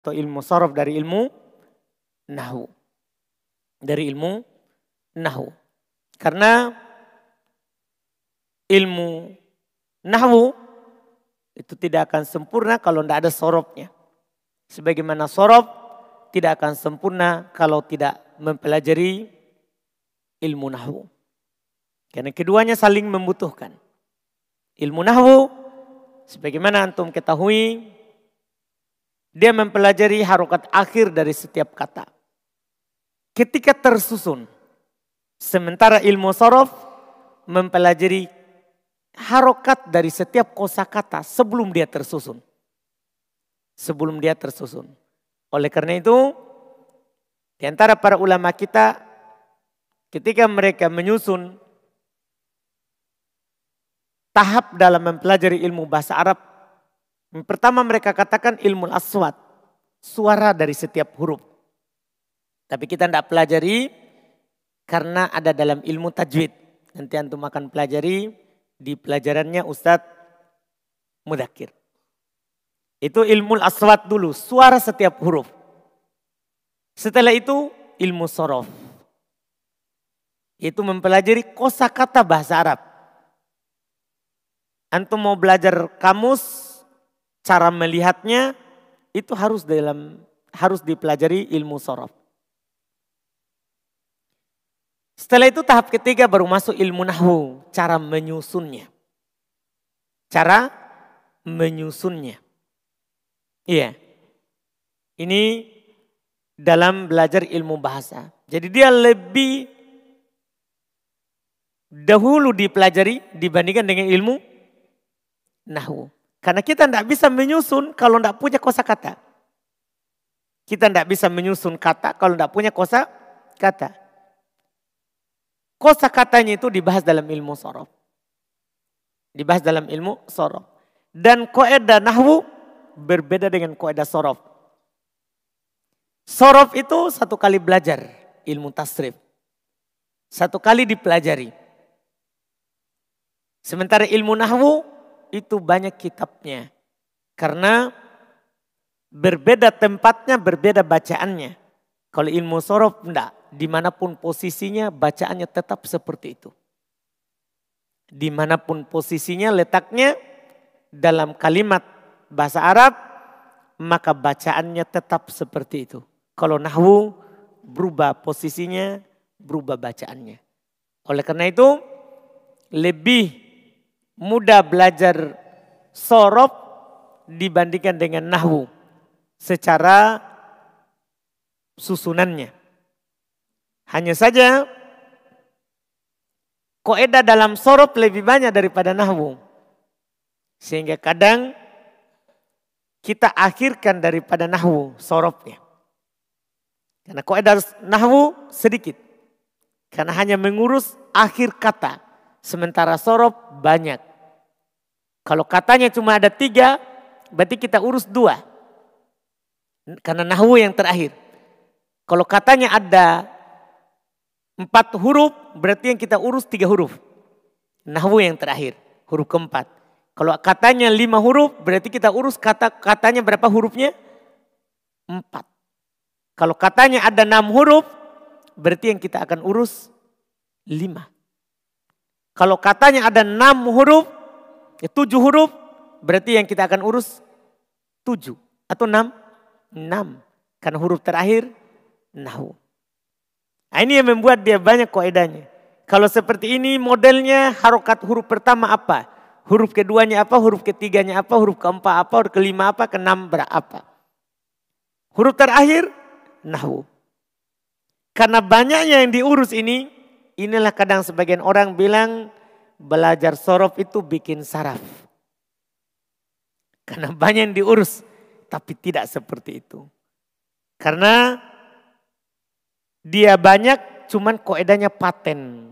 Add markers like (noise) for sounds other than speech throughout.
Atau ilmu sorof dari ilmu nahu. Dari ilmu nahu. Karena ilmu nahu itu tidak akan sempurna kalau tidak ada sorofnya. Sebagaimana sorof tidak akan sempurna kalau tidak mempelajari ilmu nahu. Karena keduanya saling membutuhkan. Ilmu nahu sebagaimana antum ketahui dia mempelajari harokat akhir dari setiap kata. Ketika tersusun. Sementara ilmu sorof mempelajari harokat dari setiap kosakata sebelum dia tersusun. Sebelum dia tersusun. Oleh karena itu, di antara para ulama kita, ketika mereka menyusun tahap dalam mempelajari ilmu bahasa Arab, pertama mereka katakan ilmu aswat, suara dari setiap huruf. Tapi kita tidak pelajari karena ada dalam ilmu tajwid. Nanti antum akan pelajari di pelajarannya Ustadz Mudakir. Itu ilmu aswat dulu, suara setiap huruf. Setelah itu ilmu sorof. Itu mempelajari kosakata bahasa Arab. Antum mau belajar kamus, cara melihatnya itu harus dalam harus dipelajari ilmu sorof. Setelah itu tahap ketiga baru masuk ilmu nahu, cara menyusunnya. Cara menyusunnya. Iya. Ini dalam belajar ilmu bahasa. Jadi dia lebih dahulu dipelajari dibandingkan dengan ilmu nahu. Karena kita tidak bisa menyusun kalau tidak punya kosa kata. Kita tidak bisa menyusun kata kalau tidak punya kosa kata. Kosa katanya itu dibahas dalam ilmu sorof. Dibahas dalam ilmu sorof. Dan koedah nahwu berbeda dengan koedah sorof. Sorof itu satu kali belajar ilmu tasrif. Satu kali dipelajari. Sementara ilmu nahwu itu banyak kitabnya. Karena berbeda tempatnya, berbeda bacaannya. Kalau ilmu sorof enggak di mana pun posisinya bacaannya tetap seperti itu. Di mana pun posisinya letaknya dalam kalimat bahasa Arab maka bacaannya tetap seperti itu. Kalau nahwu berubah posisinya, berubah bacaannya. Oleh karena itu lebih mudah belajar sorob dibandingkan dengan nahwu secara susunannya. Hanya saja koedah dalam sorop lebih banyak daripada nahwu. Sehingga kadang kita akhirkan daripada nahwu soropnya. Karena koedah nahwu sedikit. Karena hanya mengurus akhir kata. Sementara sorop banyak. Kalau katanya cuma ada tiga, berarti kita urus dua. Karena nahwu yang terakhir. Kalau katanya ada Empat huruf berarti yang kita urus tiga huruf. Nahwu yang terakhir, huruf keempat. Kalau katanya lima huruf berarti kita urus kata katanya berapa hurufnya? Empat. Kalau katanya ada enam huruf berarti yang kita akan urus lima. Kalau katanya ada enam huruf, ya tujuh huruf berarti yang kita akan urus tujuh atau enam? Enam. Karena huruf terakhir nahu. Nah, ini yang membuat dia banyak koedanya. Kalau seperti ini modelnya harokat huruf pertama apa? Huruf keduanya apa? Huruf ketiganya apa? Huruf keempat apa? Huruf kelima apa? Keenam berapa? Huruf terakhir nahu. Karena banyaknya yang diurus ini, inilah kadang sebagian orang bilang belajar sorof itu bikin saraf. Karena banyak yang diurus, tapi tidak seperti itu. Karena dia banyak cuman koedanya paten.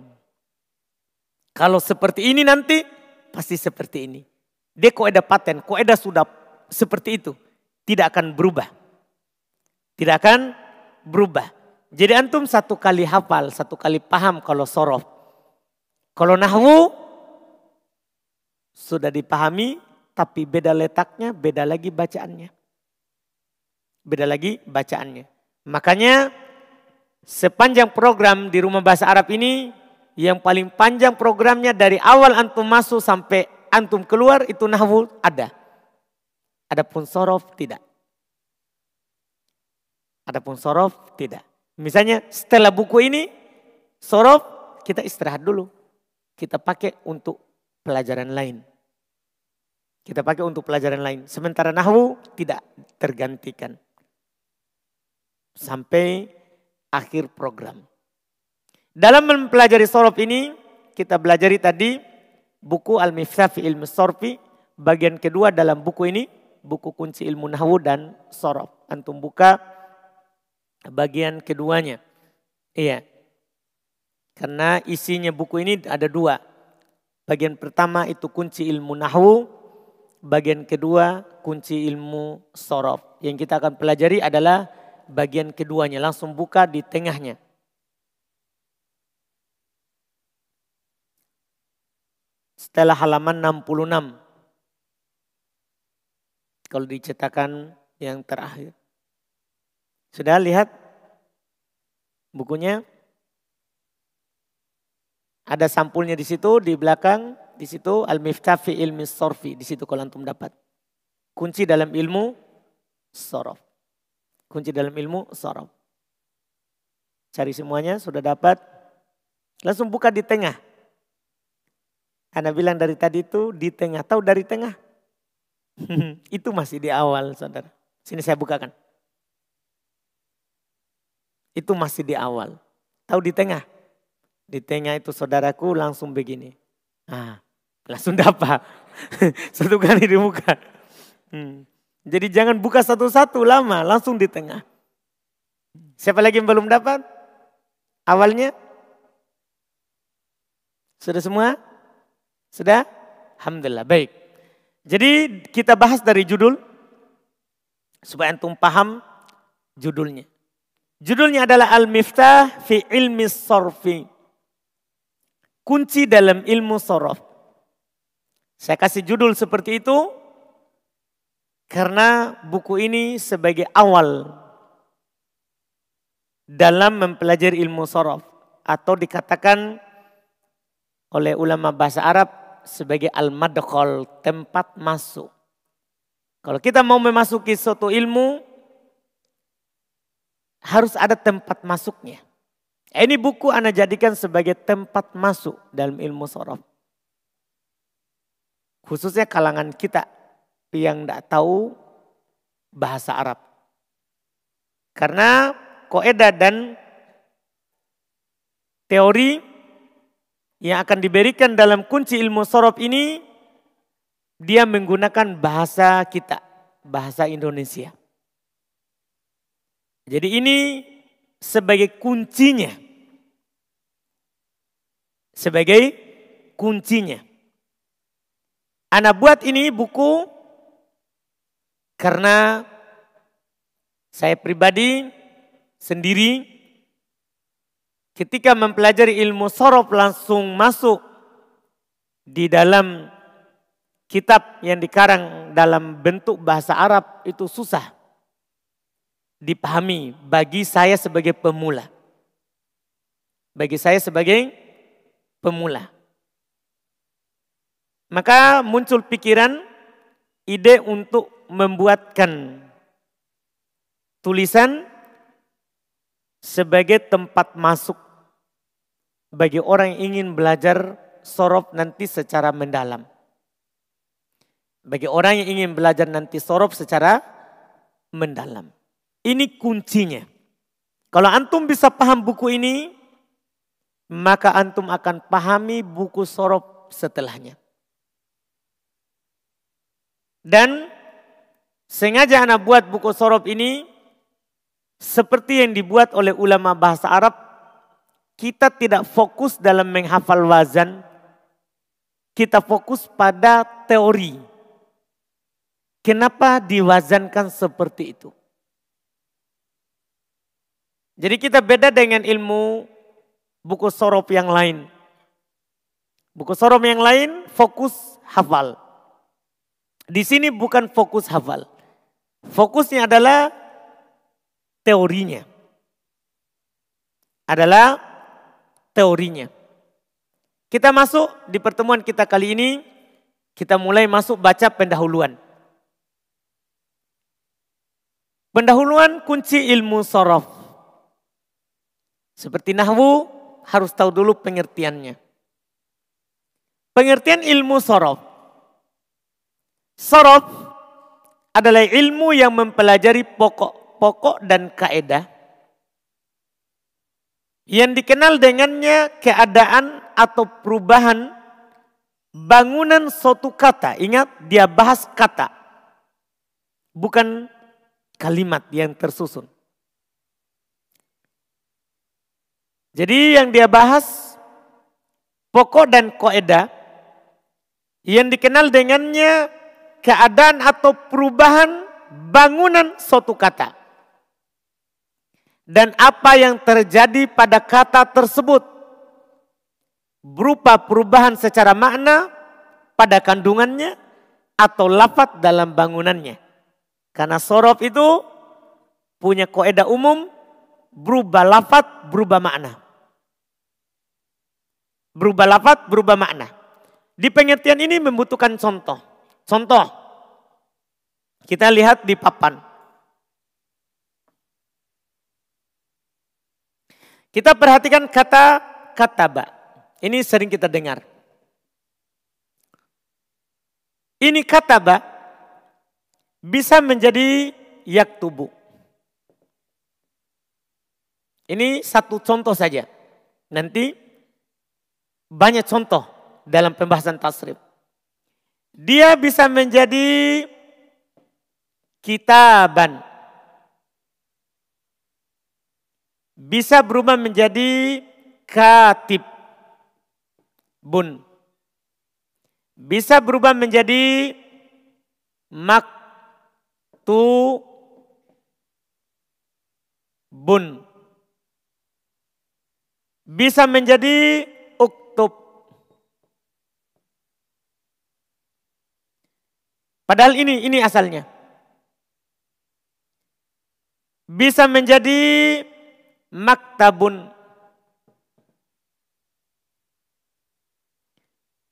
Kalau seperti ini nanti pasti seperti ini. Dia koedah paten, koedah sudah seperti itu. Tidak akan berubah. Tidak akan berubah. Jadi antum satu kali hafal, satu kali paham kalau sorof. Kalau nahwu sudah dipahami tapi beda letaknya, beda lagi bacaannya. beda lagi bacaannya. Makanya sepanjang program di rumah bahasa Arab ini yang paling panjang programnya dari awal antum masuk sampai antum keluar itu nahwu ada. Adapun sorof tidak. Adapun sorof tidak. Misalnya setelah buku ini sorof kita istirahat dulu. Kita pakai untuk pelajaran lain. Kita pakai untuk pelajaran lain. Sementara nahwu tidak tergantikan. Sampai akhir program. Dalam mempelajari sorof ini, kita belajari tadi buku Al-Miftah Ilmu Sorfi, bagian kedua dalam buku ini, buku kunci ilmu nahwu dan sorof. Antum buka bagian keduanya. Iya. Karena isinya buku ini ada dua. Bagian pertama itu kunci ilmu nahwu, bagian kedua kunci ilmu sorof. Yang kita akan pelajari adalah bagian keduanya. Langsung buka di tengahnya. setelah halaman 66. Kalau dicetakan yang terakhir. Sudah lihat bukunya? Ada sampulnya di situ, di belakang, di situ Al-Miftah fi ilmi sorfi, di situ kalau antum dapat. Kunci dalam ilmu sorof. Kunci dalam ilmu sorof. Cari semuanya, sudah dapat. Langsung buka di tengah. Anda bilang dari tadi itu di tengah. Tahu dari tengah? (laughs) itu masih di awal saudara. Sini saya bukakan. Itu masih di awal. Tahu di tengah? Di tengah itu saudaraku langsung begini. Ah, langsung dapat. (laughs) Satu kali dibuka. Hmm. Jadi jangan buka satu-satu lama, langsung di tengah. Siapa lagi yang belum dapat? Awalnya? Sudah semua? Sudah? Alhamdulillah, baik. Jadi kita bahas dari judul supaya antum paham judulnya. Judulnya adalah Al-Miftah fi ilmi sorfi. Kunci dalam ilmu sorof. Saya kasih judul seperti itu karena buku ini sebagai awal dalam mempelajari ilmu sorof atau dikatakan oleh ulama bahasa Arab sebagai al-madkhal, tempat masuk. Kalau kita mau memasuki suatu ilmu, harus ada tempat masuknya. Ini buku Anda jadikan sebagai tempat masuk dalam ilmu sorof. Khususnya kalangan kita yang tidak tahu bahasa Arab. Karena koedah dan teori yang akan diberikan dalam kunci ilmu sorof ini, dia menggunakan bahasa kita, bahasa Indonesia. Jadi ini sebagai kuncinya. Sebagai kuncinya. Anak buat ini buku karena saya pribadi sendiri ketika mempelajari ilmu sorof langsung masuk di dalam kitab yang dikarang dalam bentuk bahasa Arab itu susah dipahami bagi saya sebagai pemula. Bagi saya sebagai pemula. Maka muncul pikiran, ide untuk membuatkan tulisan sebagai tempat masuk bagi orang yang ingin belajar sorof nanti secara mendalam. Bagi orang yang ingin belajar nanti sorof secara mendalam. Ini kuncinya. Kalau antum bisa paham buku ini, maka antum akan pahami buku sorof setelahnya. Dan sengaja anak buat buku sorof ini seperti yang dibuat oleh ulama bahasa Arab kita tidak fokus dalam menghafal wazan, kita fokus pada teori. Kenapa diwazankan seperti itu? Jadi kita beda dengan ilmu buku sorop yang lain. Buku sorop yang lain fokus hafal. Di sini bukan fokus hafal. Fokusnya adalah teorinya. Adalah teorinya. Kita masuk di pertemuan kita kali ini, kita mulai masuk baca pendahuluan. Pendahuluan kunci ilmu sorof. Seperti nahwu harus tahu dulu pengertiannya. Pengertian ilmu sorof. Sorof adalah ilmu yang mempelajari pokok-pokok dan kaedah yang dikenal dengannya keadaan atau perubahan bangunan suatu kata. Ingat, dia bahas kata, bukan kalimat yang tersusun. Jadi yang dia bahas pokok dan koedah yang dikenal dengannya keadaan atau perubahan bangunan suatu kata. Dan apa yang terjadi pada kata tersebut berupa perubahan secara makna pada kandungannya atau lafat dalam bangunannya. Karena sorof itu punya koedah umum berubah lafat, berubah makna. Berubah lafat, berubah makna. Di pengertian ini membutuhkan contoh. Contoh, kita lihat di papan. Kita perhatikan kata kataba. Ini sering kita dengar. Ini kataba bisa menjadi yak tubuh. Ini satu contoh saja. Nanti banyak contoh dalam pembahasan tasrif. Dia bisa menjadi kitaban. bisa berubah menjadi katib bun. Bisa berubah menjadi maktu bun. Bisa menjadi uktub. Padahal ini ini asalnya. Bisa menjadi maktabun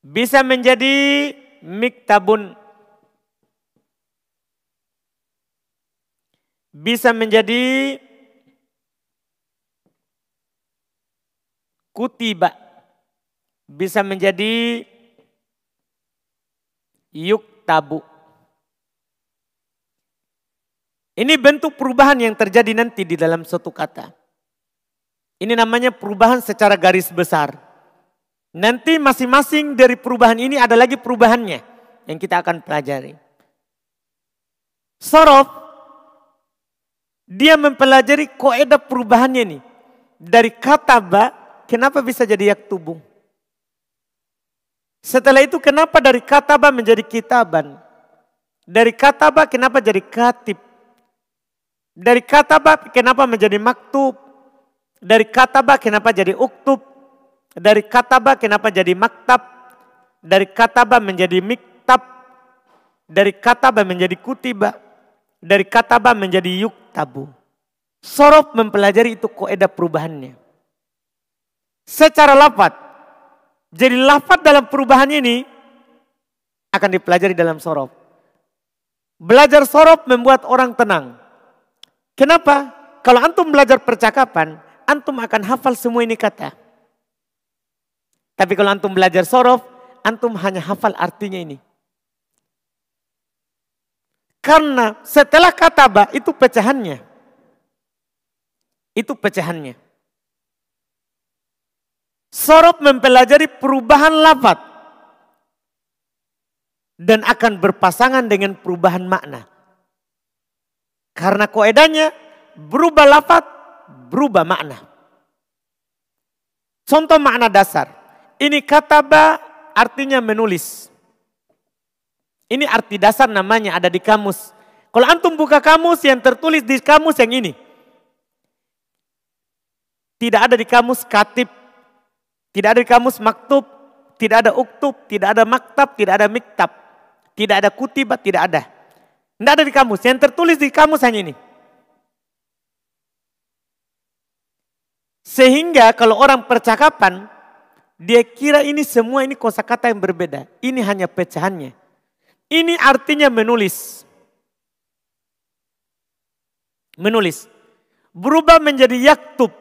bisa menjadi miktabun bisa menjadi kutiba bisa menjadi yuktabu ini bentuk perubahan yang terjadi nanti di dalam suatu kata. Ini namanya perubahan secara garis besar. Nanti masing-masing dari perubahan ini ada lagi perubahannya yang kita akan pelajari. Sorof, dia mempelajari koedah perubahannya nih. Dari kata ba, kenapa bisa jadi yak tubuh? Setelah itu kenapa dari kata ba menjadi kitaban? Dari kata ba kenapa jadi katib? Dari kata ba kenapa menjadi maktub? Dari kataba kenapa jadi uktub? Dari kataba kenapa jadi maktab? Dari kataba menjadi miktab? Dari kataba menjadi kutiba? Dari kataba menjadi yuktabu. Sorof mempelajari itu koedah perubahannya. Secara lafat. Jadi lafat dalam perubahan ini akan dipelajari dalam sorof. Belajar sorof membuat orang tenang. Kenapa? Kalau antum belajar percakapan, antum akan hafal semua ini kata. Tapi kalau antum belajar sorof, antum hanya hafal artinya ini. Karena setelah kata ba itu pecahannya. Itu pecahannya. Sorof mempelajari perubahan lafat. Dan akan berpasangan dengan perubahan makna. Karena koedanya berubah lafat berubah makna. Contoh makna dasar. Ini kata ba artinya menulis. Ini arti dasar namanya ada di kamus. Kalau antum buka kamus yang tertulis di kamus yang ini. Tidak ada di kamus katib. Tidak ada kamus maktub. Tidak ada uktub. Tidak ada maktab. Tidak ada miktab. Tidak ada kutibat. Tidak ada. Tidak ada di kamus. Yang tertulis di kamus hanya ini. Sehingga kalau orang percakapan, dia kira ini semua ini kosakata yang berbeda. Ini hanya pecahannya. Ini artinya menulis. Menulis. Berubah menjadi yaktub.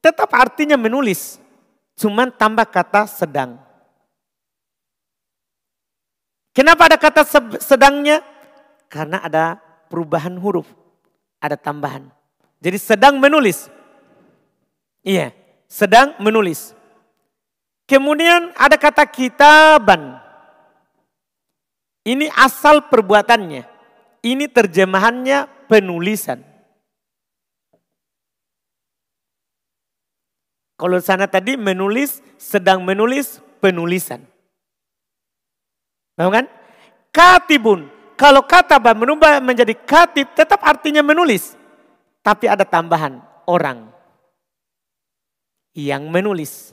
Tetap artinya menulis. Cuman tambah kata sedang. Kenapa ada kata sedangnya? Karena ada perubahan huruf. Ada tambahan. Jadi sedang menulis. Iya, sedang menulis. Kemudian ada kata kitaban. Ini asal perbuatannya. Ini terjemahannya penulisan. Kalau sana tadi menulis, sedang menulis, penulisan. Tahu kan? Katibun. Kalau kata menubah menjadi katib tetap artinya menulis. Tapi ada tambahan orang yang menulis.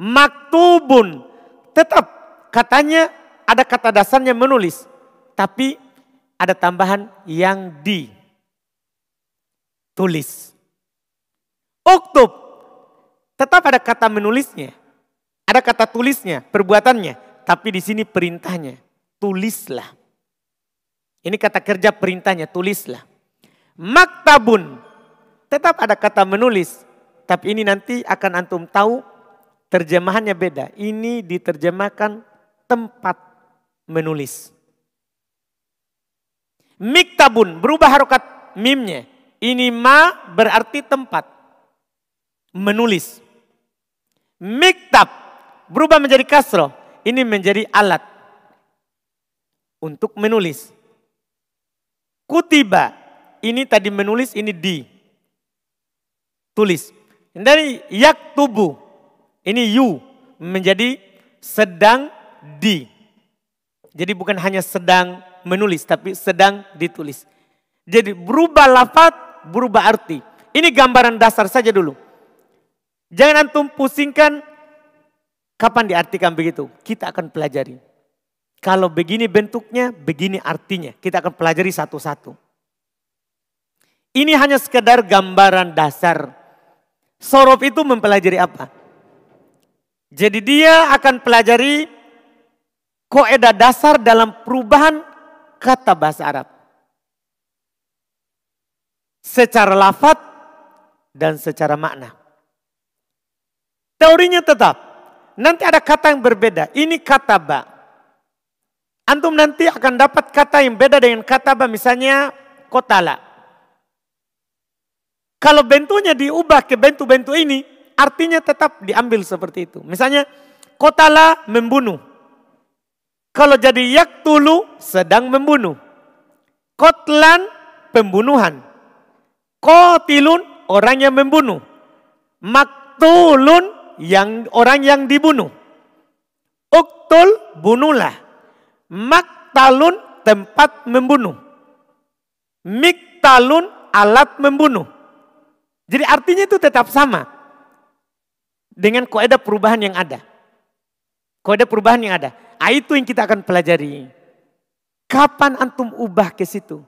Maktubun tetap katanya ada kata dasarnya menulis. Tapi ada tambahan yang ditulis. Uktub tetap ada kata menulisnya. Ada kata tulisnya, perbuatannya. Tapi di sini perintahnya, tulislah. Ini kata kerja perintahnya, tulislah. Maktabun, tetap ada kata menulis. Tapi ini nanti akan antum tahu terjemahannya beda. Ini diterjemahkan tempat menulis. Miktabun, berubah harokat mimnya. Ini ma berarti tempat. Menulis. Miktab, berubah menjadi kasroh ini menjadi alat untuk menulis. Kutiba, ini tadi menulis, ini di. Tulis. Dari yak tubuh, ini yu menjadi sedang di. Jadi bukan hanya sedang menulis, tapi sedang ditulis. Jadi berubah lafat, berubah arti. Ini gambaran dasar saja dulu. Jangan antum pusingkan Kapan diartikan begitu? Kita akan pelajari. Kalau begini bentuknya, begini artinya. Kita akan pelajari satu-satu. Ini hanya sekedar gambaran dasar. Sorof itu mempelajari apa? Jadi dia akan pelajari koedah dasar dalam perubahan kata bahasa Arab. Secara lafat dan secara makna. Teorinya tetap Nanti ada kata yang berbeda. Ini kata ba. Antum nanti akan dapat kata yang beda dengan kata ba. Misalnya kotala. Kalau bentuknya diubah ke bentuk-bentuk ini, artinya tetap diambil seperti itu. Misalnya kotala membunuh. Kalau jadi yaktulu sedang membunuh. Kotlan pembunuhan. Kotilun orang yang membunuh. Maktulun yang orang yang dibunuh. Uktul bunuhlah. Maktalun tempat membunuh. Miktalun alat membunuh. Jadi artinya itu tetap sama. Dengan kaidah perubahan yang ada. Kaidah perubahan yang ada. Ah, itu yang kita akan pelajari. Kapan antum ubah ke situ?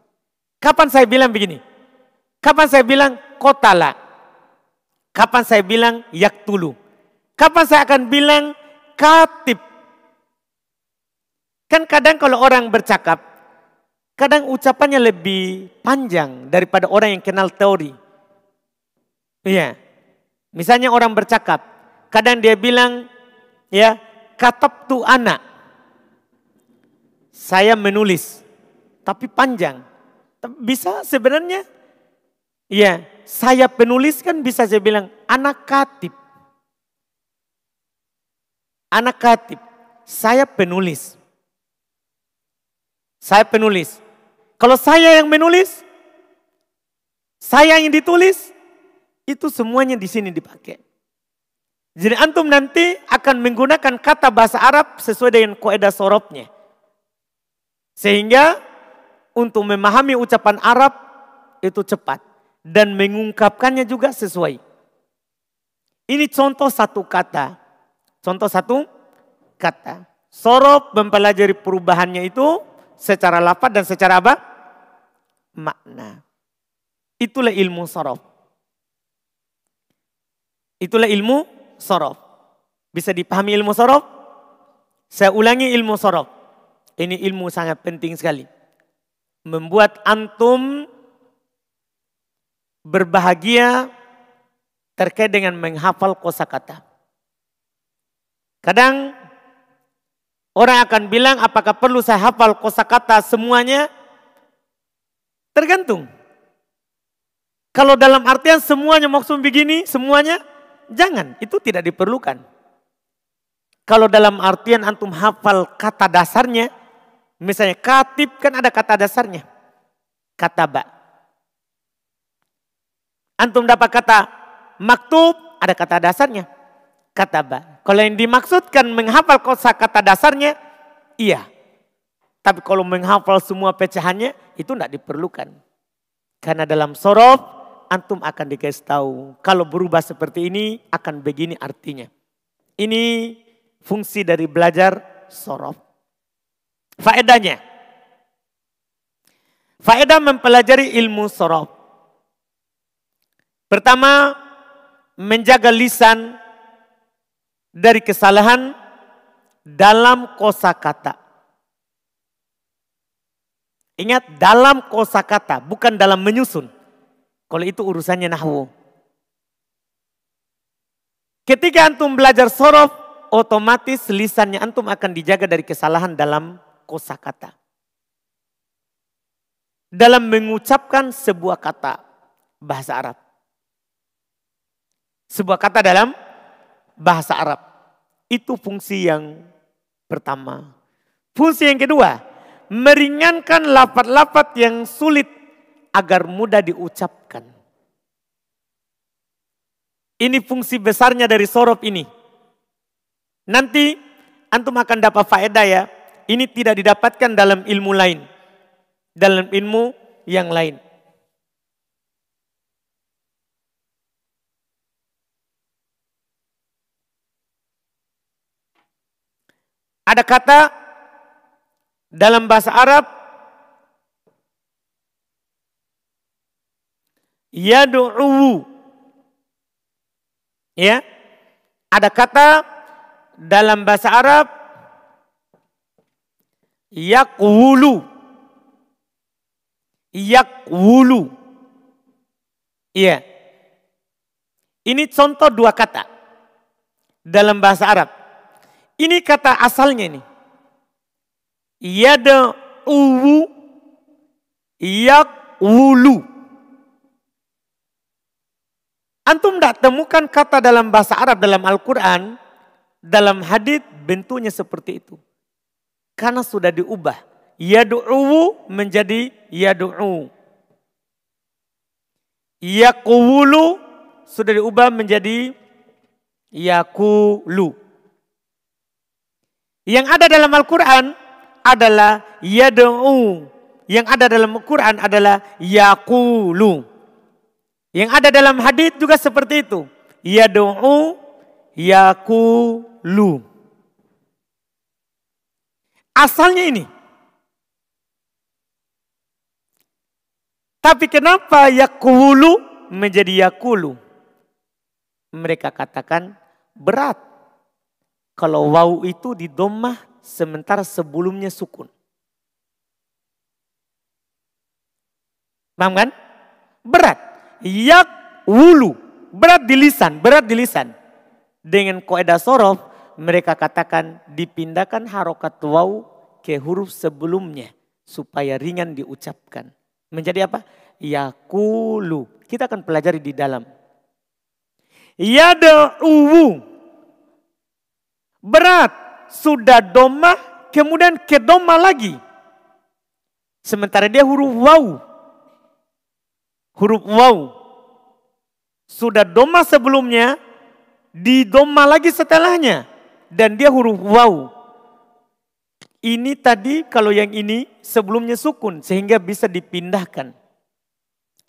Kapan saya bilang begini? Kapan saya bilang kotala? Kapan saya bilang yaktulu? Kapan saya akan bilang katib? Kan kadang kalau orang bercakap, kadang ucapannya lebih panjang daripada orang yang kenal teori. Iya. Misalnya orang bercakap, kadang dia bilang, ya, katap tu anak. Saya menulis, tapi panjang. Bisa sebenarnya, ya, saya penulis kan bisa saya bilang anak katib. Anak katib, saya penulis. Saya penulis. Kalau saya yang menulis, saya yang ditulis, itu semuanya di sini dipakai. Jadi antum nanti akan menggunakan kata bahasa Arab sesuai dengan kaidah sorobnya. Sehingga untuk memahami ucapan Arab itu cepat. Dan mengungkapkannya juga sesuai. Ini contoh satu kata. Contoh satu kata. Sorob mempelajari perubahannya itu secara lafad dan secara apa? Makna. Itulah ilmu sorob. Itulah ilmu sorof. Bisa dipahami ilmu sorof? Saya ulangi ilmu sorof. Ini ilmu sangat penting sekali. Membuat antum berbahagia terkait dengan menghafal kosakata. Kadang orang akan bilang apakah perlu saya hafal kosakata semuanya? Tergantung. Kalau dalam artian semuanya maksud begini, semuanya jangan, itu tidak diperlukan. Kalau dalam artian antum hafal kata dasarnya, misalnya katib kan ada kata dasarnya. Kata ba. Antum dapat kata maktub, ada kata dasarnya. Kata ba. Kalau yang dimaksudkan menghafal kosa kata dasarnya, iya. Tapi kalau menghafal semua pecahannya, itu tidak diperlukan. Karena dalam sorof, antum akan dikasih tahu. Kalau berubah seperti ini, akan begini artinya. Ini fungsi dari belajar sorof. Faedahnya. Faedah mempelajari ilmu sorof. Pertama, menjaga lisan dari kesalahan dalam kosakata. Ingat dalam kosakata, bukan dalam menyusun. Kalau itu urusannya nahwu. Ketika antum belajar sorof, otomatis lisannya antum akan dijaga dari kesalahan dalam kosakata. Dalam mengucapkan sebuah kata bahasa Arab. Sebuah kata dalam bahasa Arab. Itu fungsi yang pertama. Fungsi yang kedua, meringankan lapat-lapat yang sulit agar mudah diucapkan. Ini fungsi besarnya dari sorop ini. Nanti antum akan dapat faedah ya. Ini tidak didapatkan dalam ilmu lain. Dalam ilmu yang lain. Ada kata dalam bahasa Arab yadu'u. Ya. Ada kata dalam bahasa Arab yakwulu. Yakwulu. Iya. Ini contoh dua kata dalam bahasa Arab. Ini kata asalnya ini. Yada'uwu yakwulu. Antum tidak temukan kata dalam bahasa Arab dalam Al-Quran, dalam hadith bentuknya seperti itu. Karena sudah diubah. Yadu'uwu menjadi yadu'u. Yakuwulu sudah diubah menjadi yakulu. Yang ada dalam Al-Quran adalah yad'u. Yang ada dalam Al-Quran adalah yakulu. Yang ada dalam hadis juga seperti itu. Yad'u yakulu. Asalnya ini. Tapi kenapa yakulu menjadi yakulu? Mereka katakan berat kalau wau itu di domah sementara sebelumnya sukun. Paham kan? Berat. Yak wulu. Berat di lisan, berat di lisan. Dengan koedah sorof, mereka katakan dipindahkan harokat wau ke huruf sebelumnya. Supaya ringan diucapkan. Menjadi apa? Yakulu. Kita akan pelajari di dalam. Yada'uwu Berat. Sudah doma, kemudian ke doma lagi. Sementara dia huruf waw. Huruf waw. Sudah doma sebelumnya, di doma lagi setelahnya. Dan dia huruf waw. Ini tadi kalau yang ini sebelumnya sukun sehingga bisa dipindahkan.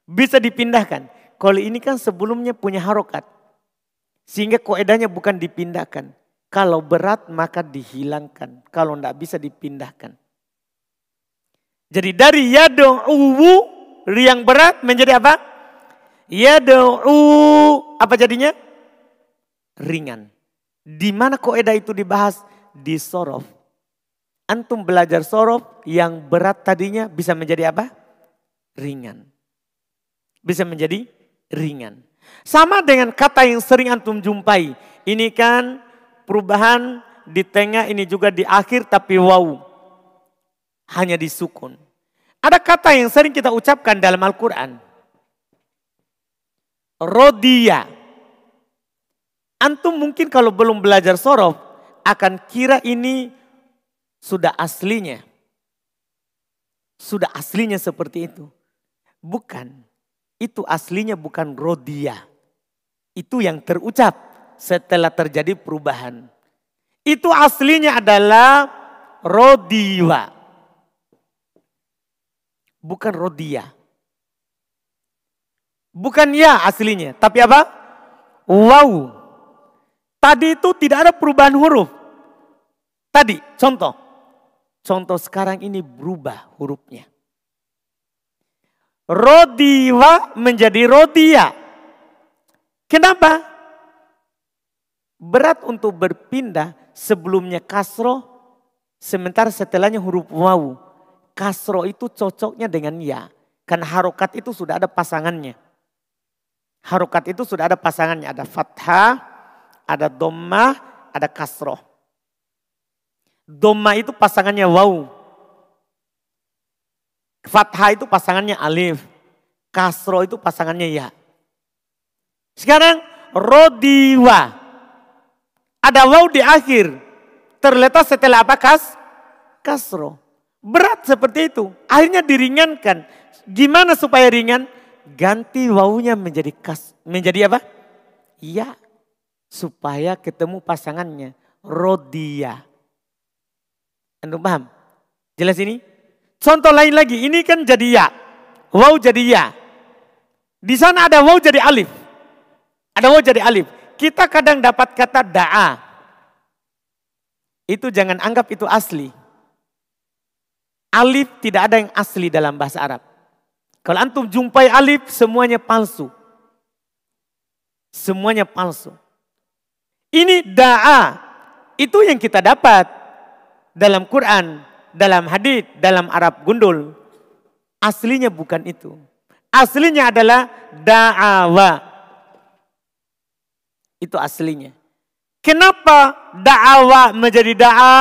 Bisa dipindahkan. Kalau ini kan sebelumnya punya harokat. Sehingga koedanya bukan dipindahkan. Kalau berat maka dihilangkan. Kalau tidak bisa dipindahkan. Jadi dari yadu'u yang berat menjadi apa? Yadu'u apa jadinya? ringan. Di mana koedah itu dibahas? Di sorof. Antum belajar sorof yang berat tadinya bisa menjadi apa? Ringan. Bisa menjadi ringan. Sama dengan kata yang sering antum jumpai. Ini kan perubahan di tengah ini juga di akhir tapi wow. Hanya di sukun. Ada kata yang sering kita ucapkan dalam Al-Quran. Rodia. Antum mungkin kalau belum belajar sorof akan kira ini sudah aslinya. Sudah aslinya seperti itu. Bukan. Itu aslinya bukan rodia. Itu yang terucap setelah terjadi perubahan. Itu aslinya adalah rodiwa. Bukan rodia. Bukan ya aslinya. Tapi apa? Wow. Tadi itu tidak ada perubahan huruf. Tadi contoh. Contoh sekarang ini berubah hurufnya. Rodiwa menjadi rodia. Kenapa? Berat untuk berpindah sebelumnya kasro, sementara setelahnya huruf wawu. Kasro itu cocoknya dengan ya. Karena harokat itu sudah ada pasangannya. Harokat itu sudah ada pasangannya. Ada fathah, ada dommah, ada kasroh. Doma itu pasangannya waw. Fathah itu pasangannya alif. Kasro itu pasangannya ya. Sekarang rodiwa. Ada waw di akhir. Terletak setelah apa kas? Kasro. Berat seperti itu. Akhirnya diringankan. Gimana supaya ringan? Ganti wawunya menjadi kas. Menjadi apa? Ya. Supaya ketemu pasangannya. Rodia. Anda paham? Jelas ini? Contoh lain lagi, ini kan jadi ya. Wow jadi ya. Di sana ada wow jadi alif. Ada wow jadi alif. Kita kadang dapat kata da'a. Itu jangan anggap itu asli. Alif tidak ada yang asli dalam bahasa Arab. Kalau antum jumpai alif semuanya palsu. Semuanya palsu. Ini da'a. Itu yang kita dapat dalam Quran, dalam hadis, dalam Arab gundul. Aslinya bukan itu. Aslinya adalah da'awa. Itu aslinya. Kenapa da'awa menjadi da'a?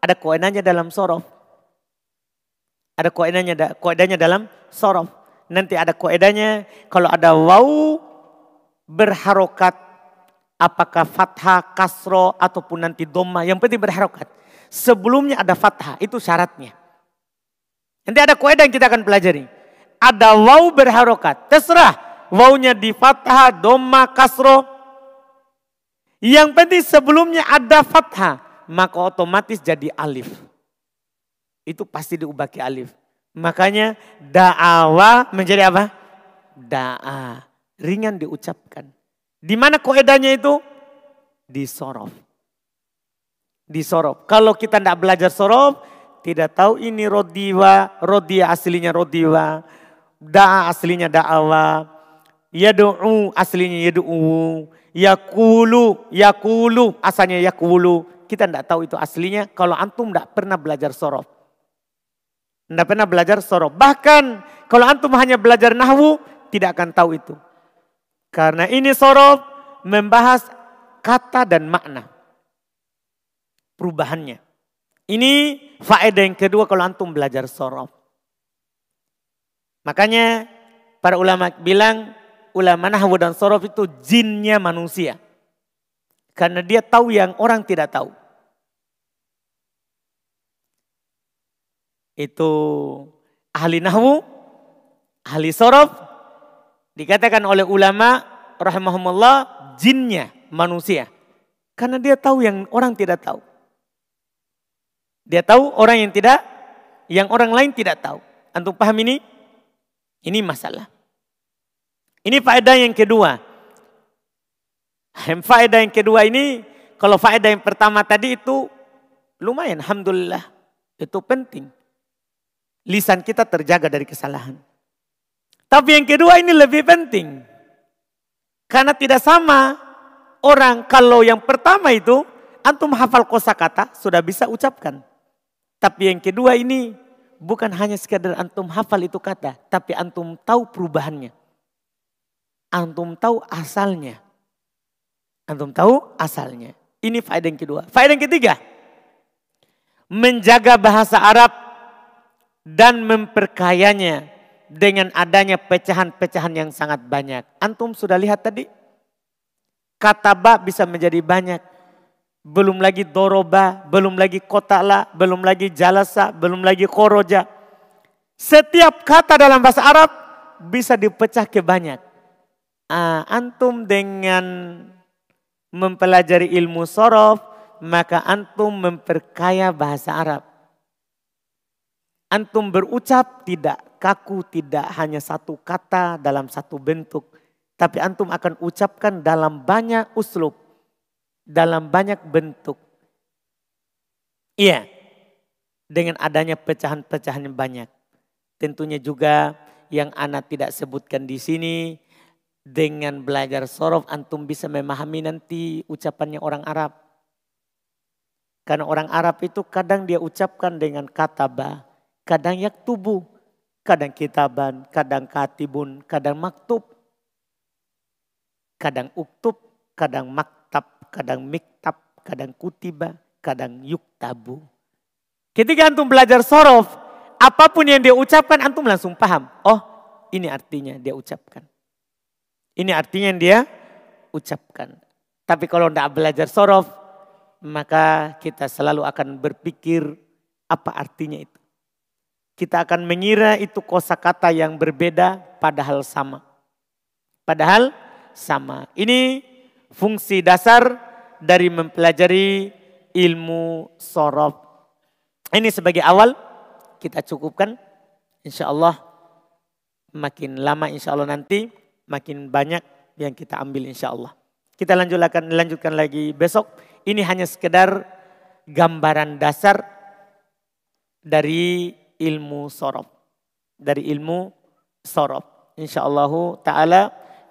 Ada koenanya dalam sorof. Ada koenanya, koedanya dalam sorof. Nanti ada koedanya kalau ada wau berharokat apakah fathah, kasro ataupun nanti doma yang penting berharokat sebelumnya ada fathah, itu syaratnya. Nanti ada kaidah yang kita akan pelajari. Ada waw berharokat, terserah wawnya di fathah, doma, kasro. Yang penting sebelumnya ada fathah, maka otomatis jadi alif. Itu pasti diubah alif. Makanya da'awa menjadi apa? Da'a. Ringan diucapkan. Di mana koedanya itu? Di sorof di sorof. Kalau kita tidak belajar sorof, tidak tahu ini rodiwa, rodia aslinya rodiwa, da'a aslinya da'awa, yadu'u aslinya yadu'u, yakulu, yakulu asalnya yakulu. Kita tidak tahu itu aslinya kalau antum tidak pernah belajar sorof. Tidak pernah belajar sorof. Bahkan kalau antum hanya belajar nahwu, tidak akan tahu itu. Karena ini sorof membahas kata dan makna perubahannya. Ini faedah yang kedua kalau antum belajar sorof. Makanya para ulama bilang ulama nahwu dan sorof itu jinnya manusia. Karena dia tahu yang orang tidak tahu. Itu ahli nahwu, ahli sorof, dikatakan oleh ulama rahimahumullah jinnya manusia. Karena dia tahu yang orang tidak tahu. Dia tahu orang yang tidak, yang orang lain tidak tahu. Antum paham ini? Ini masalah. Ini faedah yang kedua. Faedah yang kedua ini, kalau faedah yang pertama tadi itu lumayan, Alhamdulillah. Itu penting. Lisan kita terjaga dari kesalahan. Tapi yang kedua ini lebih penting. Karena tidak sama orang kalau yang pertama itu antum hafal kosakata sudah bisa ucapkan. Tapi yang kedua ini bukan hanya sekadar antum hafal itu kata, tapi antum tahu perubahannya. Antum tahu asalnya. Antum tahu asalnya. Ini faedah yang kedua. Faedah yang ketiga. Menjaga bahasa Arab dan memperkayanya dengan adanya pecahan-pecahan yang sangat banyak. Antum sudah lihat tadi? Kata ba bisa menjadi banyak. Belum lagi doroba, belum lagi kotala, belum lagi jalasa, belum lagi koroja. Setiap kata dalam bahasa Arab bisa dipecah ke banyak. Ah, antum dengan mempelajari ilmu sorof, maka antum memperkaya bahasa Arab. Antum berucap tidak kaku, tidak hanya satu kata dalam satu bentuk. Tapi antum akan ucapkan dalam banyak uslub. Dalam banyak bentuk. Iya. Dengan adanya pecahan-pecahan yang banyak. Tentunya juga yang anak tidak sebutkan di sini. Dengan belajar sorof antum bisa memahami nanti ucapannya orang Arab. Karena orang Arab itu kadang dia ucapkan dengan kata bah kadang yaktubu, kadang kitaban, kadang katibun, kadang maktub, kadang uktub, kadang maktab, kadang miktab, kadang kutiba, kadang yuktabu. Ketika antum belajar sorof, apa pun yang dia ucapkan antum langsung paham. Oh ini artinya dia ucapkan. Ini artinya yang dia ucapkan. Tapi kalau tidak belajar sorof, maka kita selalu akan berpikir apa artinya itu kita akan mengira itu kosakata yang berbeda padahal sama. Padahal sama. Ini fungsi dasar dari mempelajari ilmu sorof. Ini sebagai awal kita cukupkan. Insya Allah makin lama insya Allah nanti makin banyak yang kita ambil insya Allah. Kita lanjutkan, lanjutkan lagi besok. Ini hanya sekedar gambaran dasar dari ilmu sorof. Dari ilmu sorof. Insya Allah ta'ala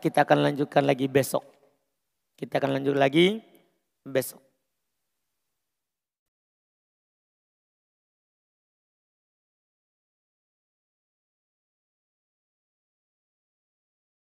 kita akan lanjutkan lagi besok. Kita akan lanjut lagi besok.